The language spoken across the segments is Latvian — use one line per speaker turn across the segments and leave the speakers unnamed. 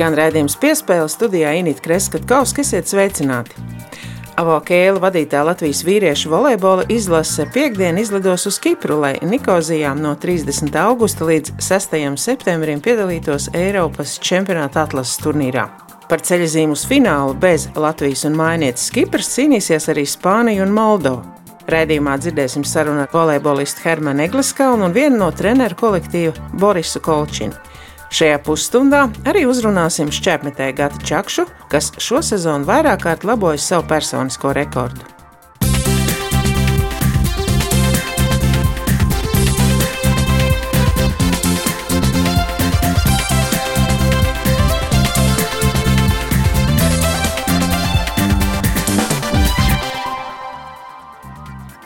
Skan redzējums piespēle studijā Inīta Kreskavska, esiet sveicināti! Avokēla vadītā Latvijas vīriešu volejbola izlase piekdien izlidos uz Kipru, lai Nikozijā no 30. augusta līdz 6. septembrim piedalītos Eiropas čempionāta atlases turnīrā. Par ceļzīmu uz finālu bez Latvijas un mainietes Kipras cīnīsies arī Spānija un Moldova. Raidījumā dzirdēsim sarunu ar volejbolistu Hermanu Egliskalnu un vienu no treneru kolektīva Borisu Kolčinu. Šajā pusstundā arī uzrunāsim šķērsmetēju Gatu Čakšu, kas šo sezonu vairāk kārt labojas savu personisko rekordu.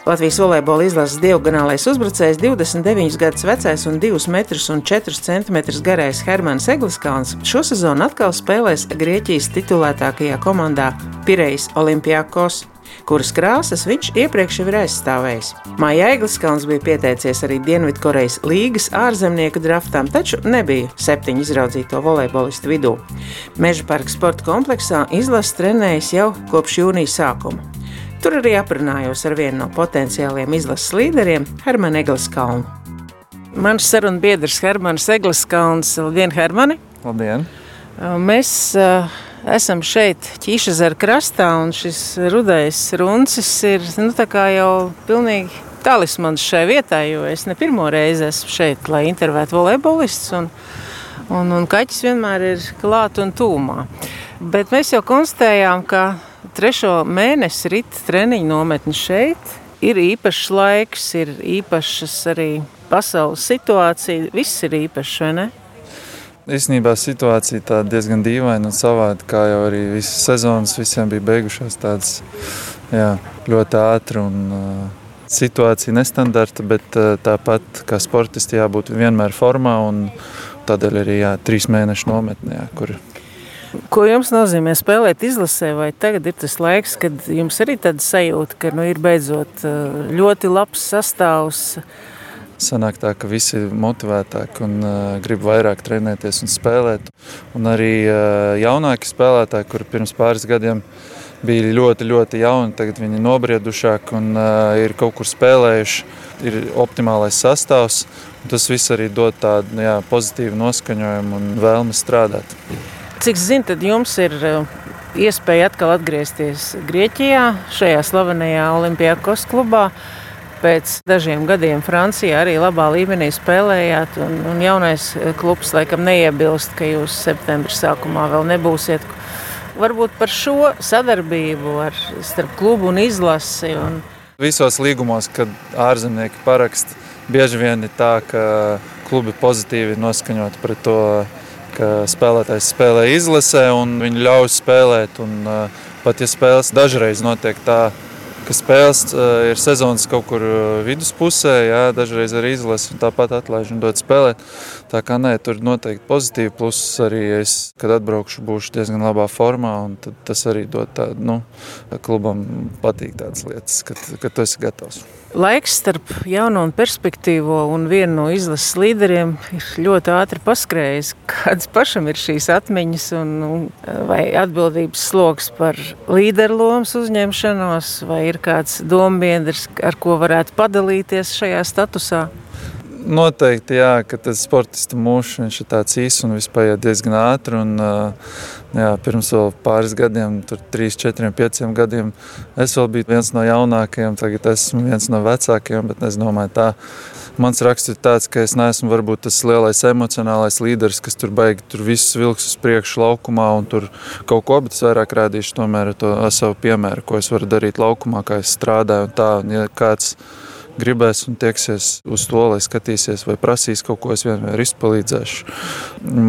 Latvijas volejbola izlases diagonālais uzbrucējs 29 gadus vecais un 2 metrus un 4 cm garais Hermans Egliskalns šo sezonu atkal spēlēs Grieķijas titulētākajā komandā Pirejas Olimpiakos kuras krāsas viņš iepriekš ir aizstāvējis. Māja Egliskalns bija pieteicies arī Dienvidkorejas līgas ārzemnieku draftām, taču nebija septiņu izraudzīto volejbolistu vidū. Meža parka sporta kompleksā izlases trenējas jau kopš jūnija sākuma. Tur arī aprunājos ar vienu no potenciāliem izlases līderiem, Hermanu Egliskalnu. Mans sarunu biedrs Hermans Egliskalns. Labdien, Hermani!
Labdien!
Mēs uh, esam šeit, Ķīšezera krastā, un šis rudais runcis ir nu, jau pilnīgi talismans šai vietai, jo es ne pirmo reizi esmu šeit, lai intervētu volejbolistus. Un, un, un kaķis vienmēr ir klāt un tūmā. Bet mēs jau konstatējām, ka trešo mēnesi rīt treniņu nometni šeit. Ir īpašs laiks, ir īpašas arī pasaules situācija. Viss ir īpašs, vai ne?
Īsnībā situācija diezgan dīvaina un savāda, kā jau arī visas sezonas visiem bija beigušās tādas jā, ļoti ātri un uh, situācija nestandarta, bet uh, tāpat kā sportisti jābūt vienmēr formā un tādēļ arī jā, trīs mēnešu nometnē, kur
Ko jums nozīmē spēlēt izlasē, vai tagad ir tas laiks, kad jums arī tāda sajūta, ka nu, ir beidzot uh, ļoti labs sastāvs?
Sanāk tā, ka visi ir motivētāki un uh, grib vairāk trenēties un spēlēt. Un arī uh, jaunāki spēlētāji, kuri pirms pāris gadiem bija ļoti, ļoti jauni, tagad viņi ir nobriedušāki un uh, ir kaut kur spēlējuši. Ir optimālais sastāvs. Tas viss arī dod tādu jā, pozitīvu noskaņojumu un vēlmi strādāt.
Cik zinu, tad jums ir eh, iespēja atkal atgriezties Grieķijā, šajā slavenajā Olimpijākos klubā. Pēc dažiem gadiem Francijā arī labā līmenī spēlējāt, un, un jaunais eh, klubs laikam neiebilst, ka jūs septembrī sākumā vēl nebūsiet. Varbūt par šo sadarbību ar, starp klubu un izlasi. Un...
Visos līgumos, kad ārzemnieki parakst, bieži vien ir tā, ka klubi pozitīvi noskaņot pret to ka spēlētājs spēlē izlasē un viņi ļauj spēlēt. Un, pat ja spēles dažreiz notiek tā, ka spēles ir sezonas kaut kur viduspusē, jā, dažreiz arī izlase un tāpat atlaiž un dod spēlēt. Tā kā nē, tur noteikti pozitīvi. Plus arī es, kad atbraukšu, būšu diezgan labā formā un tas arī dod tādu, nu, klubam patīk tādas lietas, ka, ka tu esi gatavs.
Laiks starp jauno un perspektīvo un vienu no izlases līderiem ir ļoti ātri paskrējis. Kādas pašam ir šīs atmiņas un, un vai atbildības sloks par līderu lomas uzņemšanos, vai ir kāds dombiedrs, ar ko varētu padalīties šajā statusā?
Noteikti, jā, ka tas sportista mūžs ir tāds īss un viss paiet diezgan ātri. Un, jā, pirms pāris gadiem, tur 3, 4, 5 gadiem, es vēl biju viens no jaunākajiem, tagad esmu viens no vecākajiem. Bet es domāju, tā mans raksts ir tāds, ka es neesmu varbūt tas lielais emocionālais līderis, kas tur beigas tur visus vilks uz priekšu laukumā un tur kaut ko, bet es vairāk rādīšu tomēr to savu piemēru, ko es varu darīt laukumā, kā es strādāju. Un tā, un ja kāds, gribēs un tieksies uz to, lai skatīsies vai prasīs kaut ko, es vienmēr izpalīdzēšu.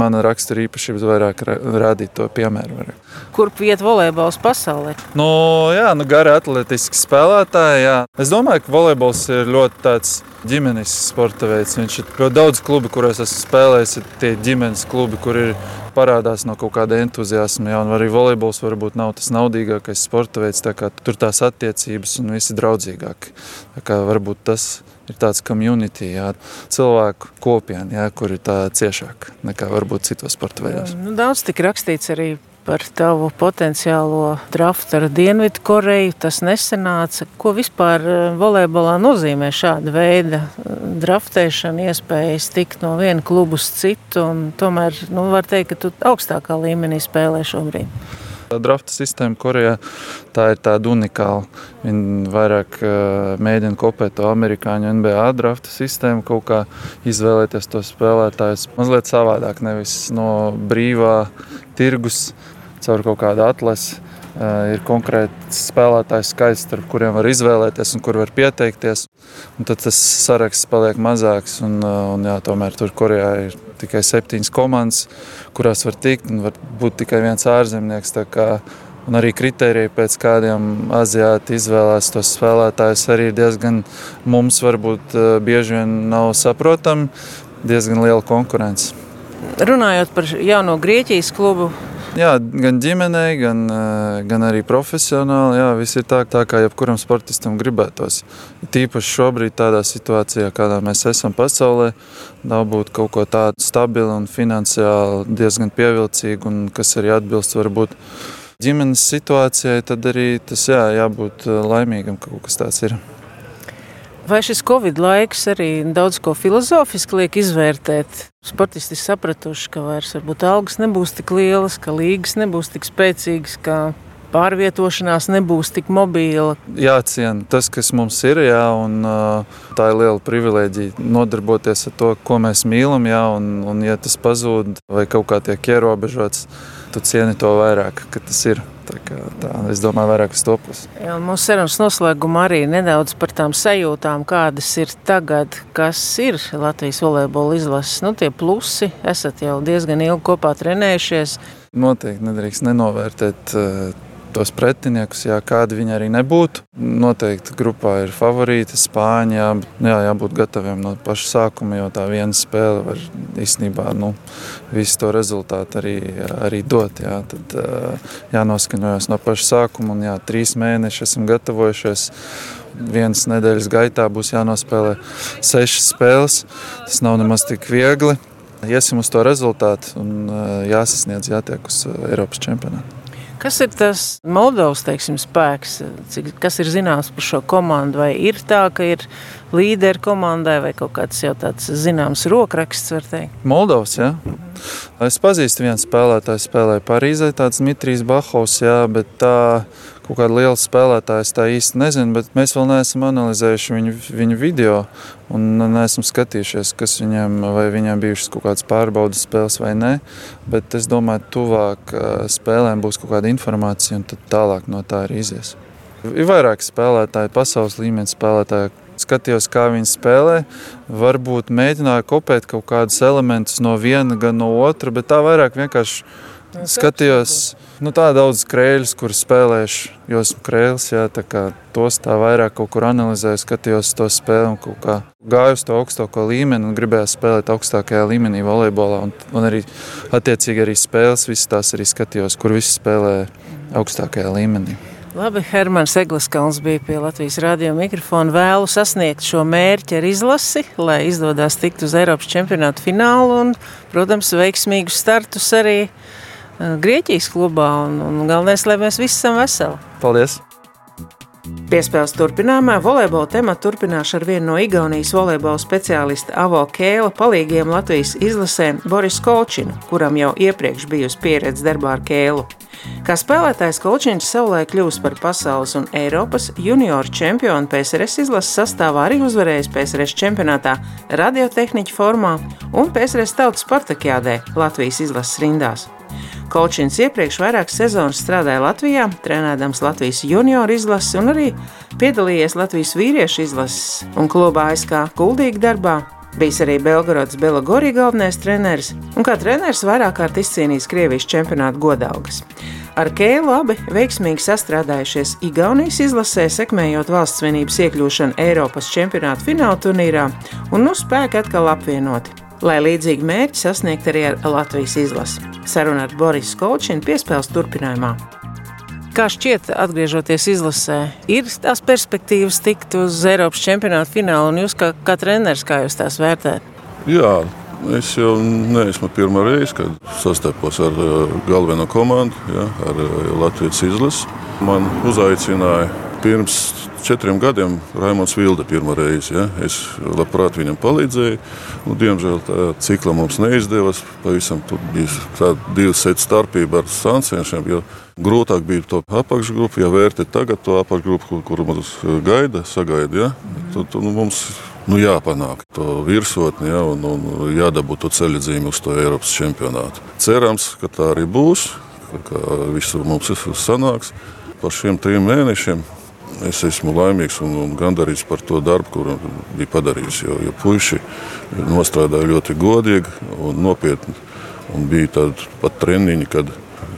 Mana rakstura īpašības vairāk rādīt to piemēru.
Kurp iet volejbols pasaulē?
Nu, jā, nu, gari atletiski spēlētāji. Jā. Es domāju, ka volejbols ir ļoti tāds ģimenes sporta veids. Viņš ir daudz klubu, kuros esmu spēlējis, ir tie ģimenes klubi, kur ir parādās no kaut kāda entuziasma. Jā, arī volejbols varbūt nav tas naudīgākais sporta veids, tā kā tur tās attiecības un visi draudzīgāki. Tā kā varbūt tas ir tāds community, jā, cilvēku kopiena, jā, kur ir tā ciešāk nekā varbūt citos sporta veidos.
Nu, daudz tik rakstīts arī par tavu potenciālo draftu ar Dienvidu Koreju. Tas nesenāca. Ko vispār eh, volejbolā nozīmē šāda veida eh, draftēšana, iespējas tikt no viena kluba uz citu? Tomēr nu, var teikt, ka tu augstākā līmenī spēlē šobrīd.
Drafta sistēma Korejā tā ir tāda unikāla. Viņi vairāk uh, mēģina kopēt to amerikāņu NBA drafta sistēmu, kaut kā izvēlēties to spēlētājus mazliet savādāk, nevis no brīvā tirgus caur kaut kādu atlasi. Uh, ir konkrēti spēlētāju skaits, starp kuriem var izvēlēties un kur var pieteikties. Un tad tas saraksts paliek mazāks. Un, uh, un jā, tomēr tur Korejā ir tikai septiņas komandas, kurās var tikt. Var būt tikai viens ārzemnieks. Un arī kriteriji, pēc kādiem aziāti izvēlās tos spēlētājus, arī diezgan mums varbūt uh, bieži vien nav saprotami. Diezgan liela konkurence.
Runājot par jauno Grieķijas klubu,
Jā, gan ģimenei, gan, eh, gan arī profesionāli. Jā, viss ir tā, tā kā jebkuram sportistam gribētos. Tīpaši šobrīd, tādā situācijā, kādā mēs esam pasaulē, dabūt kaut ko tādu stabilu un finansiāli diezgan pievilcīgu, un kas arī atbilst varbūt ģimenes situācijai, tad arī tas jā, jābūt eh, laimīgam, ka kaut kas tāds ir.
Vai šis Covid laiks arī daudz ko filozofiski liek izvērtēt? Sportisti sapratuši, ka vairs varbūt algas nebūs tik lielas, ka līgas nebūs tik spēcīgas, ka pārvietošanās nebūs tik mobila.
Jāciena tas, kas mums ir, jā, un tā ir liela privilēģija nodarboties ar to, ko mēs mīlam, jā, un, un ja tas pazūd vai kaut kā tiek ierobežots, tu cieni to vairāk, ka tas ir. Tā kā, tā, es domāju, vairāk uz to pusi.
Mūsu sarunas noslēgumā arī nedaudz par tām sajūtām, kādas ir tagad, kas ir Latvijas volejbola izlases. Nu, tie plusi, esat jau diezgan ilgi kopā trenējušies.
Noteikti nedrīkst nenovērtēt tos pretiniekus, jā, kādi viņi arī nebūtu. Noteikti grupā ir favorīti Spāņi, jā, jā, jābūt gataviem no paša sākuma, jo tā viena spēle var īstenībā nu, visu to rezultātu arī, arī dot. Jā. Tad jānoskaņojas no paša sākuma un jā, trīs mēneši esam gatavojušies vienas nedēļas gaitā būs jānospēlē sešas spēles. Tas nav nemaz tik viegli. Iesim uz to rezultātu un jāsasniedz, jātiek uz Eiropas čempionātu.
Kas ir tas Moldovas teiksim, spēks? Cik, kas ir zināms par šo komandu? Vai ir tā, ka ir līderi komandai vai kaut kāds jau tāds zināms rokraksts?
Moldovas, jā. Es pazīstu vienu spēlētāju, spēlēju Parīzē, tāds Dmitrijs Bahovs, jā, bet tā kaut kāda liela spēlētāja, es tā īsti nezinu, bet mēs vēl neesam analizējuši viņu, viņu video un neesam skatījušies, kas viņam, vai viņam bijušas kaut kādas pārbaudas spēles vai nē. Bet es domāju, tuvāk spēlēm būs kaut kāda informācija un tad tālāk no tā arī izies. Ir vairāk spēlētāji, pasaules līmeņa spēlētāji, skatījos, kā viņi spēlē. Varbūt mēģināju kopēt kaut kādus elementus no viena, gan no otra, bet tā vairāk vienkārši skatījos. Nu, tā daudz krēļus, kurus spēlējuši, jo esmu krēls, jā, tā kā tos tā vairāk kaut kur analizēju, skatījos to spēli un kaut kā gāju uz to augstāko līmeni un gribēju spēlēt augstākajā līmenī volejbolā un, un arī attiecīgi arī spēles, visas tās arī skatījos, kur visi spēlē augstākajā līmenī.
Labi, Hermans Egliskalns bija pie Latvijas radio mikrofona. Vēlu sasniegt šo mērķi ar izlasi, lai izdodas tikt uz Eiropas čempionāta finālu un, protams, veiksmīgus startus arī Grieķijas klubā. Un, un galvenais, lai mēs visi esam veseli.
Paldies!
Piespēles turpinājumā volejbola tematu turpināšu ar vienu no Igaunijas volejbola speciālista Avo Kēla palīgiem Latvijas izlasēm Boris Kolčinu, kuram jau iepriekš bijusi pieredze darbā ar Kēlu. Kā spēlētājs Kolčins savulaik kļūst par pasaules un Eiropas junioru čempionu PSRS izlases sastāvā arī uzvarējis PSRS čempionātā radiotehniķa formā un PSRS tautas partakjādē Latvijas izlases rindās. Kolčins iepriekš vairākas sezonas strādāja Latvijā, trenēdams Latvijas junioru izlasi un arī piedalījies Latvijas vīriešu izlases un klubā aizkā kuldīgi darbā. Bijis arī Belgorodas Belagorī galvenais treneris un kā treneris vairāk kārt izcīnījis Krievijas čempionāta godalgas. Ar Kēlu abi veiksmīgi sastrādājušies Igaunijas izlasē, sekmējot valsts vienības iekļūšanu Eiropas čempionāta fināla turnīrā un nu spēki atkal apvienoti. lai līdzīgi mērķi sasniegtu arī ar Latvijas izlasi. Saruna ar Borisu Kolčinu piespēles turpinājumā. Kā šķiet, atgriežoties izlasē, ir tās perspektīvas tikt uz Eiropas čempionāta finālu, un jūs kā, kā treneris, kā jūs tās vērtējat?
Jā, es jau neesmu pirmā reize, kad sastapos ar uh, galveno komandu, ja, ar uh, Latvijas izlasi. Man uzaicināja pirms četriem gadiem Raimons Vilde pirmo reizi. Ja? Es labprāt viņam palīdzēju. Nu, diemžēl tā cikla mums neizdevās. Pavisam bija divu setu starpība ar sanciešiem. Grūtāk bija to apakšgrupu, ja vērtēt tagad to apakšgrupu, kur, kur mums gaida, sagaida. Ja? Tad, nu, mums nu, jāpanāk to virsotni ja, un, un jādabū to ceļu uz to Eiropas čempionātu. Cerams, ka tā arī būs, ka viss mums sanāks. Par šiem trim mēnešiem es esmu laimīgs un, un gandarīts par to darbu, kuru bija padarījis. Jo, jo puiši nostrādāja ļoti godīgi un nopietni. Un bija tādi pat treniņi, kad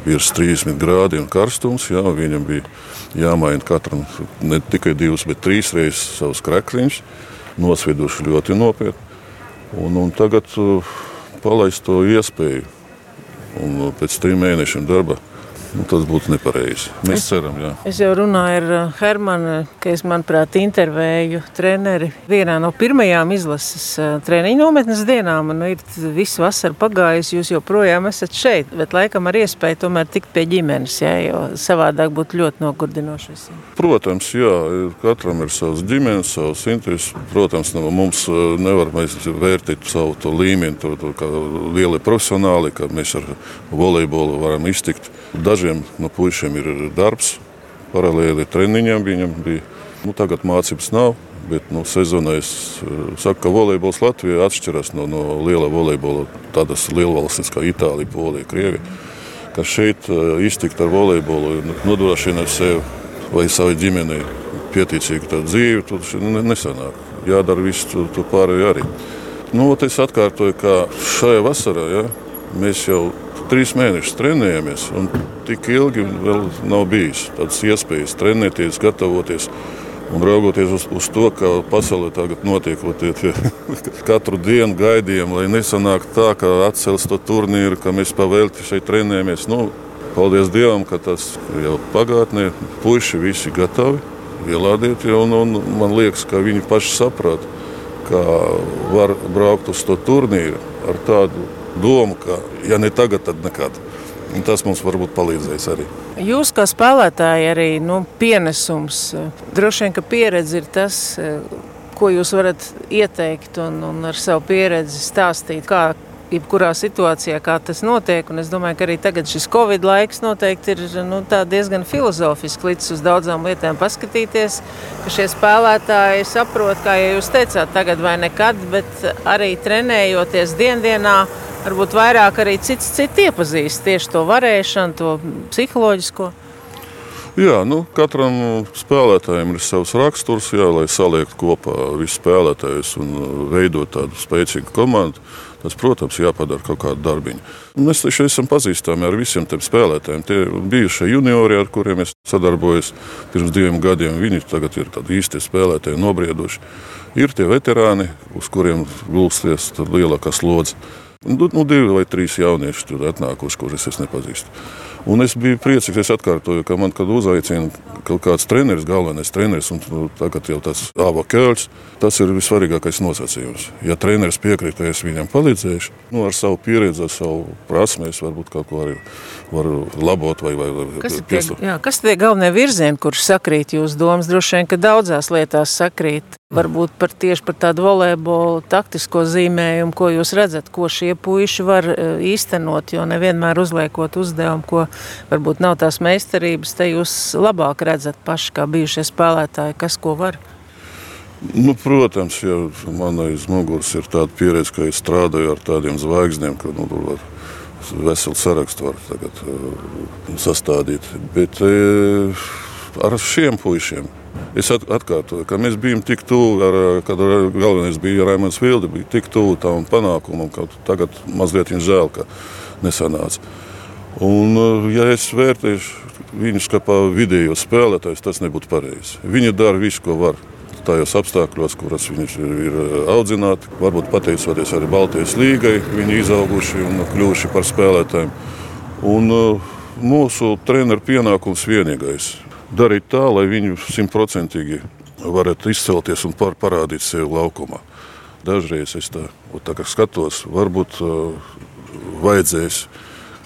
virs 30 grādiem karstums. Jā, viņam bija jāmaina katram ne tikai divas, bet trīs reizes savus krekliņus. Nosvieduši ļoti nopietni. Un, un tagad uh, palaist to iespēju. Un uh, pēc trim mēnešiem darba Nu, tas būtu nepareizi. Mēs es, ceram, jā.
Es jau runāju ar uh, Hermanu, ka es, manuprāt, intervēju treneri vienā no pirmajām izlases uh, treniņu nometnes dienām. Nu, ir viss vasara pagājis, jūs joprojām esat šeit, bet laikam ar iespēju tomēr tikt pie ģimenes, jā, jo savādāk būtu ļoti nogurdinoši.
Protams, jā, katram ir savs ģimenes, savs intereses. Protams, no mums uh, nevar vērtēt savu to līmeni, to, to, kā lieli profesionāli, ka mēs ar volejbolu varam iztikt. Dažiem no puišiem ir darbs, paralēli treniņiem viņam bija. Nu, tagad mācības nav, bet nu, sezonā es eh, saku, ka volejbols Latvijā atšķiras no, no liela volejbola, tādas lielvalstis kā Itālija, Polija, Krievija. Ka šeit eh, iztikt ar volejbolu, nodrošināt sev vai savai ģimenei pieticīgu dzīvi, tad nesanāk. Jādara viss to, to pārējo arī. Nu, es atkārtoju, ka šajā vasarā ja, mēs jau trīs mēnešus trenējamies, un tik ilgi vēl nav bijis tādas iespējas trenēties, gatavoties. Un raugoties uz, uz to, ka pasaulē tagad notiek tie, tie, katru dienu gaidījumi, lai nesanāk tā, ka atcels to turnīru, ka mēs pavēlti šeit trenējamies. Nu, paldies Dievam, ka tas jau pagātnē puiši visi gatavi ielādēt. Un, un man liekas, ka viņi paši saprot, ka var braukt uz to turnīru ar tādu domu, ka ja ne tagad, tad nekad. Un tas mums varbūt palīdzēs arī.
Jūs kā spēlētāji arī nu, pienesums. Droši vien, ka pieredze ir tas, ko jūs varat ieteikt un, un ar savu pieredzi stāstīt, kā jebkurā situācijā, kā tas notiek. Un es domāju, ka arī tagad šis Covid laiks noteikti ir nu, diezgan filozofiski līdz uz daudzām lietām paskatīties, ka šie spēlētāji saprot, kā ja jūs teicāt, tagad vai nekad, bet arī trenējoties diendienā varbūt vairāk arī cits citu iepazīst tieši to varēšanu, to psiholoģisko.
Jā, nu, katram spēlētājam ir savs raksturs, jā, lai saliektu kopā visus spēlētājus un veidot tādu spēcīgu komandu. Tas, protams, jāpadara kaut kāda darbiņa. Mēs taču esam pazīstami ar visiem tiem spēlētājiem. Tie bijušie juniori, ar kuriem es sadarbojos pirms diviem gadiem, viņi tagad ir tādi īsti spēlētāji, nobrieduši. Ir tie veterāni, uz kuriem gulsties lielākā slodze. Nu, nu, divi vai trīs jaunieši tur atnākuši, kurus es nepazīstu. Un es biju priecīgs, es atkārtoju, ka man, kad uzaicina kaut kāds treneris, galvenais treneris, un nu, tagad jau tas Ava Kēls, tas ir vissvarīgākais nosacījums. Ja treneris piekrīt, ka es viņam palīdzēšu, nu, ar savu pieredzi, ar savu prasmi, es varbūt kaut ko arī varu labot vai, vai, vai
kas tie, jā, kas tie galvenie virzieni, kurš sakrīt jūsu domas? Droši vien, ka daudzās lietās sakrīt. Varbūt par tieši par tādu volejbolu taktisko zīmējumu, ko jūs redzat, ko šie puiši var e, īstenot, jo nevienmēr uzliekot uzdevumu, ko varbūt nav tās meistarības, te jūs labāk redzat paši kā bijušie spēlētāji, kas ko var.
Nu, protams, ja man aiz muguras ir tāda pieredze, ka es strādāju ar tādiem zvaigznēm, ka nu, veselu sarakstu var tagad, uh, sastādīt. Bet uh, ar šiem puišiem es atkārtoju, ka mēs bijām tik tuvu, kad galvenais bija Raimons Vilde, bija tik tuvu tam panākumam, ka tagad mazliet viņa žēl, ka nesanāca. Un, ja es vērtēšu viņus kā vidējo spēlētāju, tas nebūtu pareizi. Viņi dara visu, ko var. tajos apstākļos, kuras viņi ir audzināti. Varbūt pateicoties arī Baltijas līgai, viņi izauguši un kļuvuši par spēlētājiem. Un, mūsu treneru pienākums vienīgais - darīt tā, lai viņi simtprocentīgi varētu izcelties un par, parādīt sevi laukumā. Dažreiz es tā, tā skatos, varbūt uh, vajadzēs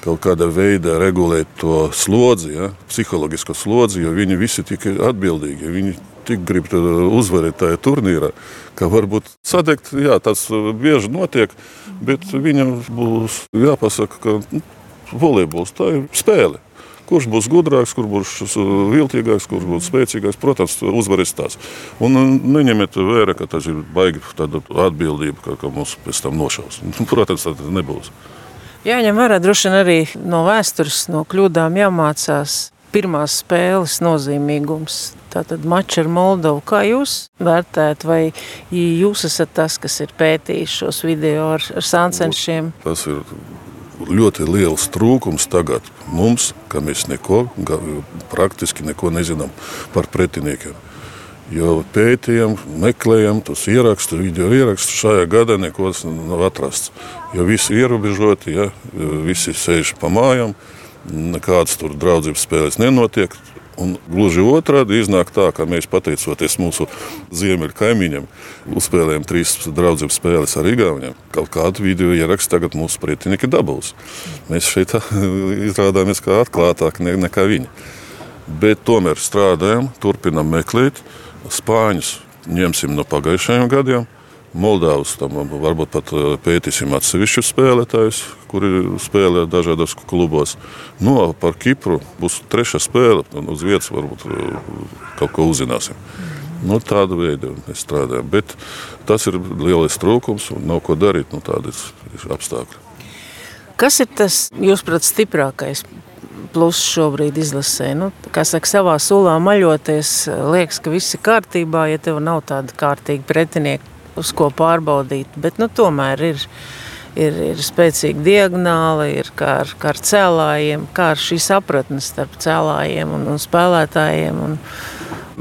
kaut kādā veidā regulēt to slodzi, ja, psiholoģisko slodzi, jo viņi visi tik atbildīgi. Viņi tik grib uzvarēt tajā turnīrā, ka varbūt sadegt, jā, tas bieži notiek, bet viņam būs jāpasaka, ka nu, volejbols tā ir spēle. Kurš būs gudrāks, kurš būs viltīgāks, kurš būs spēcīgāks, protams, uzvarēs tās. Un neņemiet vērā, ka tas ir baigi atbildība, ka, ka mums pēc tam nošaus. Protams, tas nebūs.
Jāņem vērā droši vien arī no vēstures, no kļūdām jāmācās pirmās spēles nozīmīgums. Tātad mačs ar Moldovu. Kā jūs vērtējat, vai jūs esat tas, kas ir pētījis šos video ar, ar sāncenšiem?
Tas ir ļoti liels trūkums tagad mums, ka mēs neko, praktiski neko nezinām par pretiniekiem. Jo pētījām, meklējām tos ierakstus, video ierakstus. Šajā gadā neko nav atrasts. Jo visi ir ierobežoti, ja, visi sēž pa mājām, nekādas tur draudzības spēles nenotiek. Un gluži otrādi iznāk tā, ka mēs pateicoties mūsu ziemeļu kaimiņiem, uzspēlējām trīs draudzības spēles ar Igauniem. Kaut kādu video ierakstu tagad mūsu pretinieki dabūs. Mēs šeit izrādāmies kā atklātāki nekā viņi. Bet tomēr strādājam, turpinam meklēt. Spāņus ņemsim no pagājušajiem gadiem. Moldāvus tam varbūt pat eh, pētīsim atsevišķus spēlētājus, kuri spēlē dažādos klubos. No, nu, par Kipru būs trešā spēle. Uz vietas varbūt eh, kaut ko uzzināsim. Nu, tāda veida mēs strādājam. Bet tas ir lielais trūkums un nav ko darīt. Nu, tādi ir apstākļi.
Kas ir tas, jūsuprāt, stiprākais plus šobrīd izlasē. Nu, kā saka, savā sulā maļoties, liekas, ka viss ir kārtībā, ja tev nav tāda kārtīga pretinieka, uz ko pārbaudīt. Bet nu, tomēr ir, ir, ir spēcīga diagonāla, ir kā ar, kā ar cēlājiem, kā ar šī sapratnes starp cēlājiem un, un spēlētājiem. Un...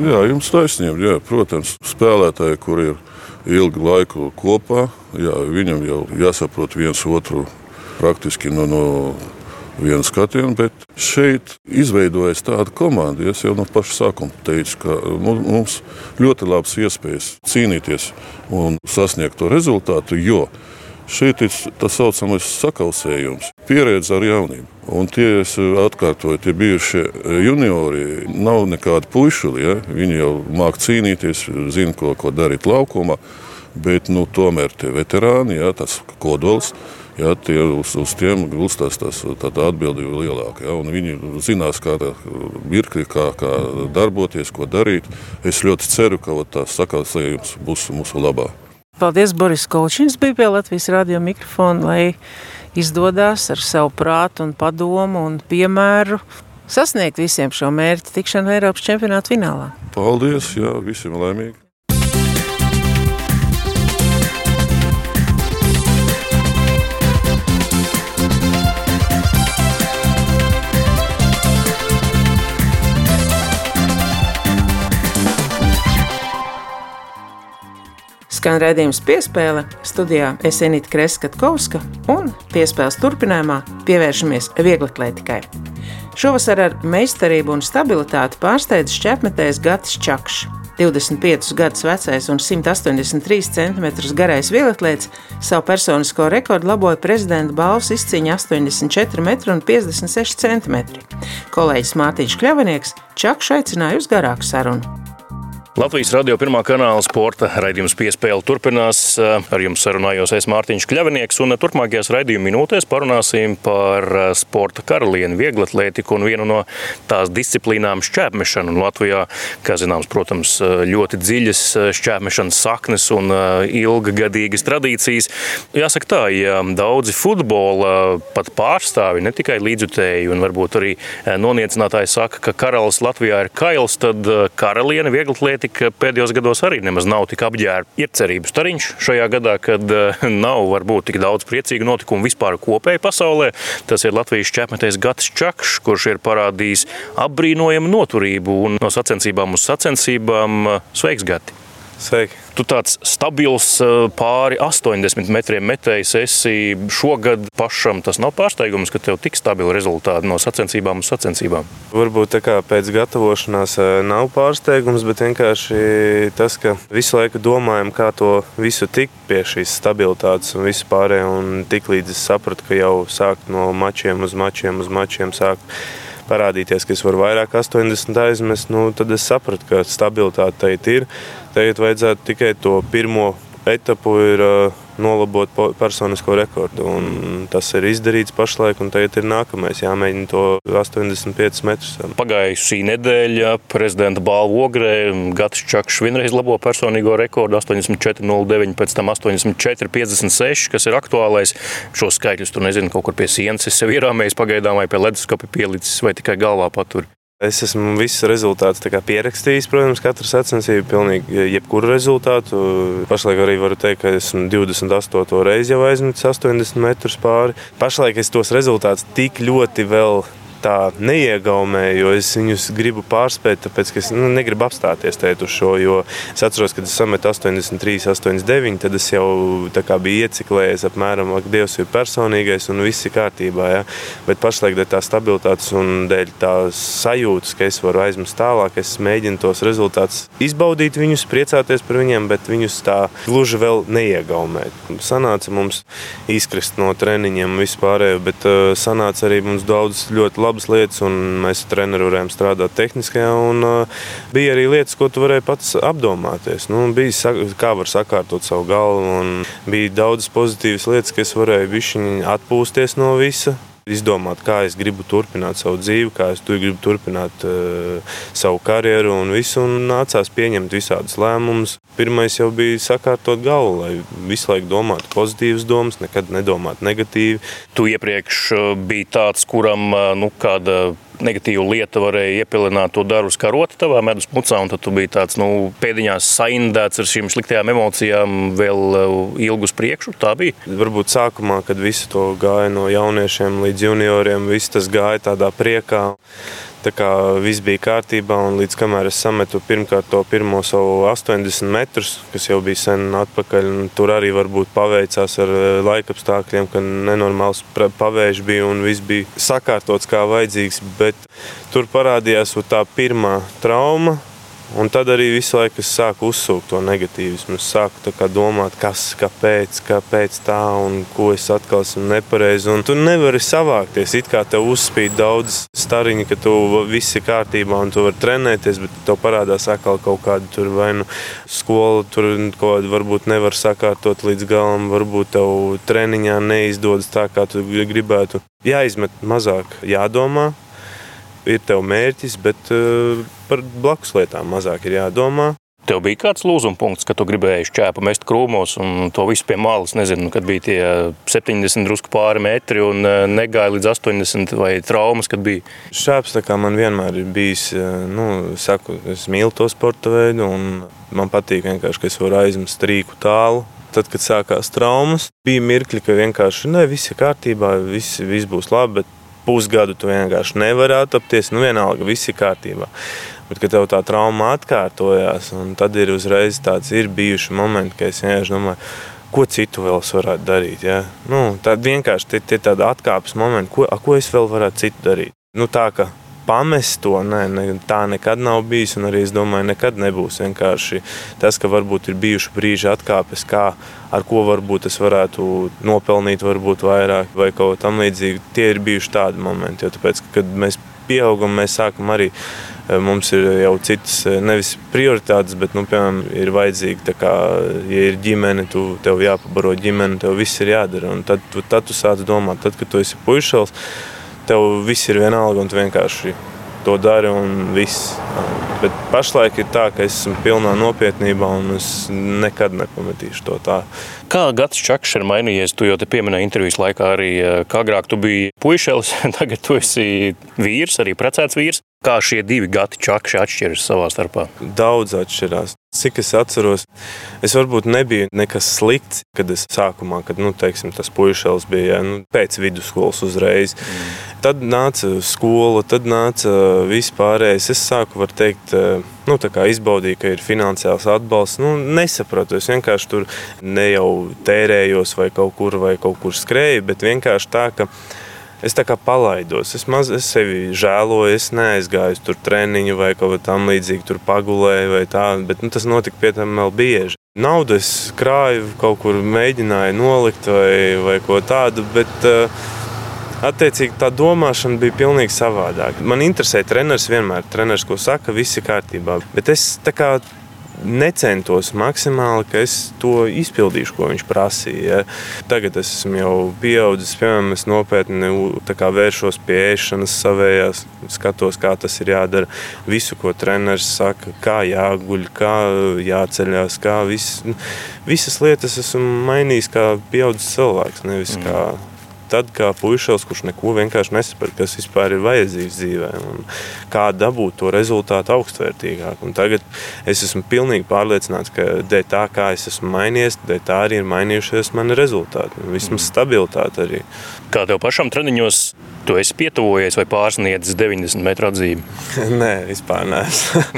Jā, jums taisnība. Jā, protams, spēlētāji, kur ir ilgu laiku kopā, jā, viņam jau jāsaprot viens otru praktiski no, no vienu skatienu, bet šeit izveidojas tāda komanda. Es jau no paša sākuma teicu, ka mums ļoti labas iespējas cīnīties un sasniegt to rezultātu, jo šeit ir tas saucamais sakausējums, pieredze ar jaunību. Un tie, es atkārtoju, tie bijušie juniori nav nekādi puišuli. Ja? Viņi jau māk cīnīties, zina, ko, ko darīt laukumā, bet nu, tomēr tie veterāni, ja, tas kodols Ja, tie uz, uz tiem gulstās tā atbildība lielāka. Ja, viņi zinās, kādā mirklī, kā, kā darboties, ko darīt. Es ļoti ceru, ka tās sakāsējums būs mūsu labā.
Paldies, Boris Kolčins bija pie Latvijas radio mikrofona, lai izdodas ar savu prātu un padomu un piemēru sasniegt visiem šo mērķu tikšanu Eiropas čempionāta finālā.
Paldies, jā, visiem laimīgi!
Skan redzējums piespēle studijā Esenita Kreskatkovska un piespēles turpinājumā pievēršamies vieglatlētikai. Šovasar ar meistarību un stabilitāti pārsteidz šķepmetējs Gatis Čakšs. 25 gadus vecais un 183 cm garais vieglatlēts savu personisko rekordu laboja prezidenta balvas izcīņa 84,56 cm. Kolēģis Mārtiņš Kļavinieks Čakšu aicināja uz garāku sarunu.
Latvijas radio pirmā kanāla sporta raidījums piespēle turpinās. Ar jums sarunājos es Mārtiņš Kļavinieks, un turpmākajās raidījuma minūtēs parunāsim par sporta karalieni, vieglatlētiku un vienu no tās disciplīnām šķēpmešanu. Un Latvijā, kā zināms, protams, ļoti dziļas šķēpmešanas saknes un ilgagadīgas tradīcijas. Jāsaka tā, ja daudzi futbola pat pārstāvi, ne tikai līdzjutēji un varbūt arī noniecinātāji saka, ka karalis Latvijā ir kails, tad karaliene vieglatlētika atletika pēdējos gados arī nemaz nav tik apģērbta. Ir cerības stariņš šajā gadā, kad eh, nav varbūt tik daudz priecīgu notikumu vispār kopēji pasaulē. Tas ir Latvijas čempionātais Gatis Čakšs, kurš ir parādījis apbrīnojamu noturību un no sacensībām uz sacensībām. Sveiks, Gati!
Sveiki!
Tu tāds stabils eh, pāri 80 metriem metējs esi. Šogad pašam tas nav pārsteigums, ka tev tik stabili rezultāti no sacensībām uz sacensībām.
Varbūt tā kā pēc gatavošanās eh, nav pārsteigums, bet vienkārši tas, ka visu laiku domājam, kā to visu tikt pie šīs stabilitātes un vispārējā. Un tik līdz es sapratu, ka jau sākt no mačiem uz mačiem uz mačiem sākt parādīties, ka es varu vairāk 80 aizmest, nu, tad es sapratu, ka stabilitāte šeit ir. Tagad vajadzētu tikai to pirmo etapu ir nolabot personisko rekordu. Un tas ir izdarīts pašlaik, un tagad ir nākamais jāmēģina to 85 metrus.
Pagājušā nedēļa prezidenta balvu ogrē Gatis Čakšs vienreiz labo personīgo rekordu 84,09, pēc tam 84,56, kas ir aktuālais. Šo skaitļus tur nezinu, kaut kur pie sienas es sev ierāmējis pagaidām vai pie leduskapa pielicis vai tikai galvā patur.
Es esmu visus rezultātus pierakstījis, protams, katru sacensību, pilnīgi jebkuru rezultātu. Pašlaik arī varu teikt, ka esmu 28. reizi jau aizmetis 80 metrus pāri. Pašlaik es tos rezultātus tik ļoti vēl tā neiegaumē, jo es viņus gribu pārspēt, tāpēc es nu, negribu apstāties uz šo. Es atceros, kad es sametu 83, 89, tad es jau biju ieciklējies apmēram, ka Dievs ir personīgais un viss ir kārtībā. Ja? Bet pašlaik dēļ tā stabilitātes un dēļ tā sajūtas, ka es varu aizmest tālāk, es mēģinu tos rezultātus izbaudīt, viņus priecāties par viņiem, bet viņus tā gluži vēl neiegaumēt. Sanāca mums izkrist no treniņiem vispārējo, bet uh, sanāca arī mums daudz ļoti labi labas lietas, un mēs ar treneru varējām strādāt tehniskajā. Un, uh, bija arī lietas, ko tu varēji pats apdomāties. Nu, bija kā var sakārtot savu galvu, un bija daudzas pozitīvas lietas, kas varēja atpūsties no visa izdomāt, kā es gribu turpināt savu dzīvi, kā es gribu turpināt uh, savu karjeru un visu. Un nācās pieņemt visādus lēmumus. Pirmais jau bija sakārtot galvu, lai visu laiku domātu pozitīvas domas, nekad nedomātu negatīvi.
Tu iepriekš eh, biji tāds, kuram eh, nu, kāda negatīvu lietu varēja iepilināt to darbu kā roti tavā medus mucā, un tad tu biji tāds nu, pēdiņās saindēts ar šīm sliktajām emocijām vēl uh, ilgu uz priekšu. Tā bija.
Varbūt sākumā, kad visu to gāja no jauniešiem līdz junioriem, viss tas gāja tādā priekā. Tā kā viss bija kārtībā, un līdz kamēr es sametu pirmkārt to pirmo savu 80 metrus, kas jau bija sen atpakaļ, tur arī varbūt paveicās ar eh, laikapstākļiem, ka nenormāls pavējš bija un viss bija sakārtots kā vajadzīgs. Bet tur parādījās tā pirmā trauma, Un tad arī visu laiku es sāku uzsūkt to negatīvismu. Es sāku domāt, kas, kāpēc, kāpēc tā un ko es atkal esmu nepareizi. Un tu nevari savākties. It kā tev uzspīd daudz stariņu, ka tu viss ir kārtībā un tu vari trenēties, bet tev parādās atkal kaut kāda tur vai nu skola, tur kaut kāda varbūt nevar sakārtot līdz galam, varbūt tev treniņā neizdodas tā, kā tu gribētu. Jāizmet mazāk, jādomā ir tev mērķis, bet uh, par blakus lietām mazāk ir jādomā.
Tev bija kāds lūzuma punkts, ka tu gribēji šķēpu mest krūmos un to visu pie malas. Nezinu, kad bija tie 70 drusku pāri metri un eh, negāja līdz 80 vai traumas, kad bija.
Šāps man vienmēr ir bijis, eh, nu, saku, es mīlu to sporta veidu un man patīk vienkārši, ka es varu aizmest rīku tālu. Tad, kad sākās traumas, bija mirkļi, ka vienkārši ne, viss ir kārtībā, viss, viss būs labi, bet pusgadu tu vienkārši nevari attapties. Nu, vienalga, viss ir kārtībā. Bet, kad tev tā trauma atkārtojās, tad ir uzreiz tāds ir bijuši momenti, kad es vienkārši domāju, ko citu vēl es varētu darīt. Ja? Nu, tad vienkārši tie ir tādi atkāpes momenti, ko, ko es vēl varētu citu darīt. Nu, tā, pamest to. Nē, ne, tā nekad nav bijis, un arī es domāju, nekad nebūs. Vienkārši tas, ka varbūt ir bijuši brīži atkāpes, kā, ar ko varbūt es varētu nopelnīt, varbūt vairāk vai kaut ko tamlīdzīgu. Tie ir bijuši tādi momenti, jo tāpēc, kad mēs pieaugam, mēs sākam arī. Eh, mums ir jau citas, eh, nevis prioritātes, bet, nu, piemēram, ir vajadzīgi, kā, ja ir ģimene, tu, tev jāpabaro ģimene, tev viss ir jādara. Un tad, tu, tad tu sāc domāt, tad, kad tu esi puišals, tev viss ir vienalga un tu vienkārši to dari un viss. Bet pašlaik ir tā, ka es esmu pilnā nopietnībā un es nekad nepametīšu to tā.
Kā Gatis Čakšs ir mainījies? Tu jau te pieminēji intervijas laikā arī, eh, kā agrāk tu biji puišelis, tagad tu esi vīrs, arī precēts vīrs. Kā šie divi gati čakši atšķiras savā starpā?
Daudz atšķirās. Cik es atceros, es varbūt nebiju nekas slikts, kad es sākumā, kad nu, teiksim, tas puikas bija nu, pēc vidusskolas uzreiz. Mm. Tad nāca skola, tad nāca viss pārējais. Es sāku, var teikt, nu, izbaudīju, ka ir finansiāls atbalsts. Nu, nesapratu, es vienkārši tur ne jau tērējos vai kaut kur, vai kaut kur skrēju, bet vienkārši tā, ka es tā kā palaidos. Es, maz, es sevi žēloju, es neaizgāju tur treniņu vai kaut kā tam līdzīgi, tur pagulēju vai tā, bet nu, tas notika pie tam vēl bieži. Naudu es krāju, kaut kur mēģināju nolikt vai, vai ko tādu, bet uh, attiecīgi tā domāšana bija pilnīgi savādāka. Man interesē treneris vienmēr, treneris, ko saka, viss ir kārtībā. Bet es tā kā necentos maksimāli, ka es to izpildīšu, ko viņš prasīja. Ja. Tagad es esmu jau pieaudzis, piemēram, es nopietni vēršos pie ēšanas savējās, skatos, kā tas ir jādara. Visu, ko treneris saka, kā jāguļ, kā jāceļās, kā viss, visas lietas esmu mainījis kā pieaudzis cilvēks, nevis mm. kā tad, kā puisis, kurš neko vienkārši nesaprot, kas vispār ir vajadzīgs dzīvē un kā dabūt to rezultātu augstvērtīgāk. Un tagad es esmu pilnīgi pārliecināts, ka dēļ tā, kā es esmu mainījies, dēļ tā arī ir mainījušies mani rezultāti. Vismaz stabilitāte arī.
Kā tev pašam treniņos Tu esi pietuvojies vai pārsniedzis 90 metru atzīmi?
Nē, vispār nē.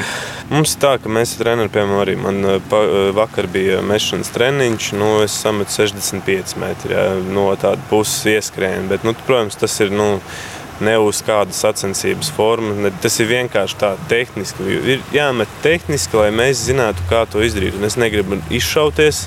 Mums tā, ka mēs trenējam, piemēram, arī man eh, eh, vakar bija mešanas treniņš, nu, es sametu 65 metru, jā, no tāda puses ieskrējienu, bet, nu, protams, tas ir, nu, ne uz kādas sacensības formas. Tas ir vienkārši tā tehniski. Ir jāmet tehniski, lai mēs zinātu, kā to izdarīt. Un es negribu izšauties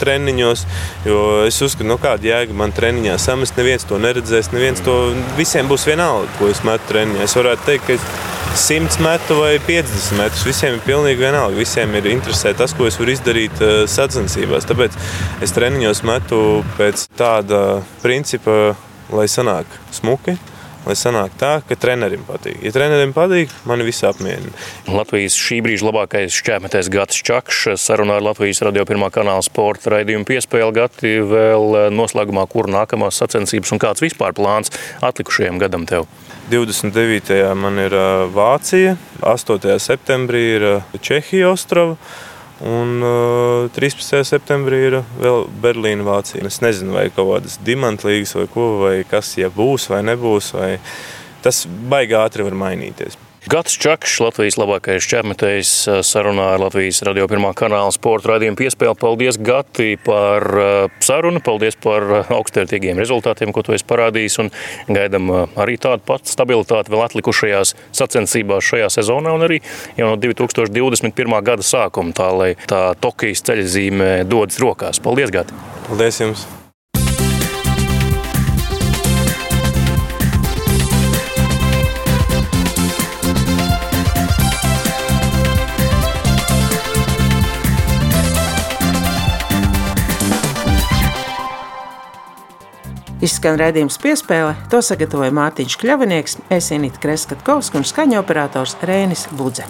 treniņos. Jo es uzskatu, nu, kāda jēga man treniņā samest. Neviens to neredzēs, neviens to visiem būs vienalga, ko es metu treniņā. Es varētu teikt, ka 100 metu vai 50 metrus visiem ir pilnīgi vienalga. Visiem ir interesē tas, ko es varu izdarīt uh, sacensībās. Tāpēc es treniņos metu pēc tāda principa, lai sanāk smuki lai sanāk tā, ka trenerim patīk. Ja trenerim patīk, man viss apmierina.
Latvijas šī brīža labākais šķērsmetējs Gatis Čakšs sarunā ar Latvijas radio pirmā kanāla sporta raidījumu piespēli Gati vēl noslēgumā, kur nākamās sacensības un kāds vispār plāns atlikušajam gadam tev?
29. man ir Vācija, 8. septembrī ir eh, Čehija Ostrava. Un uh, 13. septembrī ir vēl Berlīna, Vācija. Es nezinu, vai kaut kādas dimantlīgas vai ko, vai kas, ja būs vai nebūs. Vai... Tas baigā ātri var mainīties.
Gats Čakšs, Latvijas labākais čempions, sarunā ar Latvijas radio pirmā kanāla sporta raidījumu piespēli. Paldies, Gati, par sarunu, paldies par augstvērtīgiem rezultātiem, ko tu esi parādījis. Un gaidām arī tādu patu stabilitāti vēl atlikušajās sacensībās šajā sezonā un arī jau no 2021. gada sākuma, tā lai tā Tokijas ceļzīme dodas rokās. Paldies, Gati!
Paldies jums!
Izskan redzējums piespēle, to sagatavoja Mārtiņš Kļavinieks, Esinīta Kreskatkovs un skaņoperators Rēnis Budze.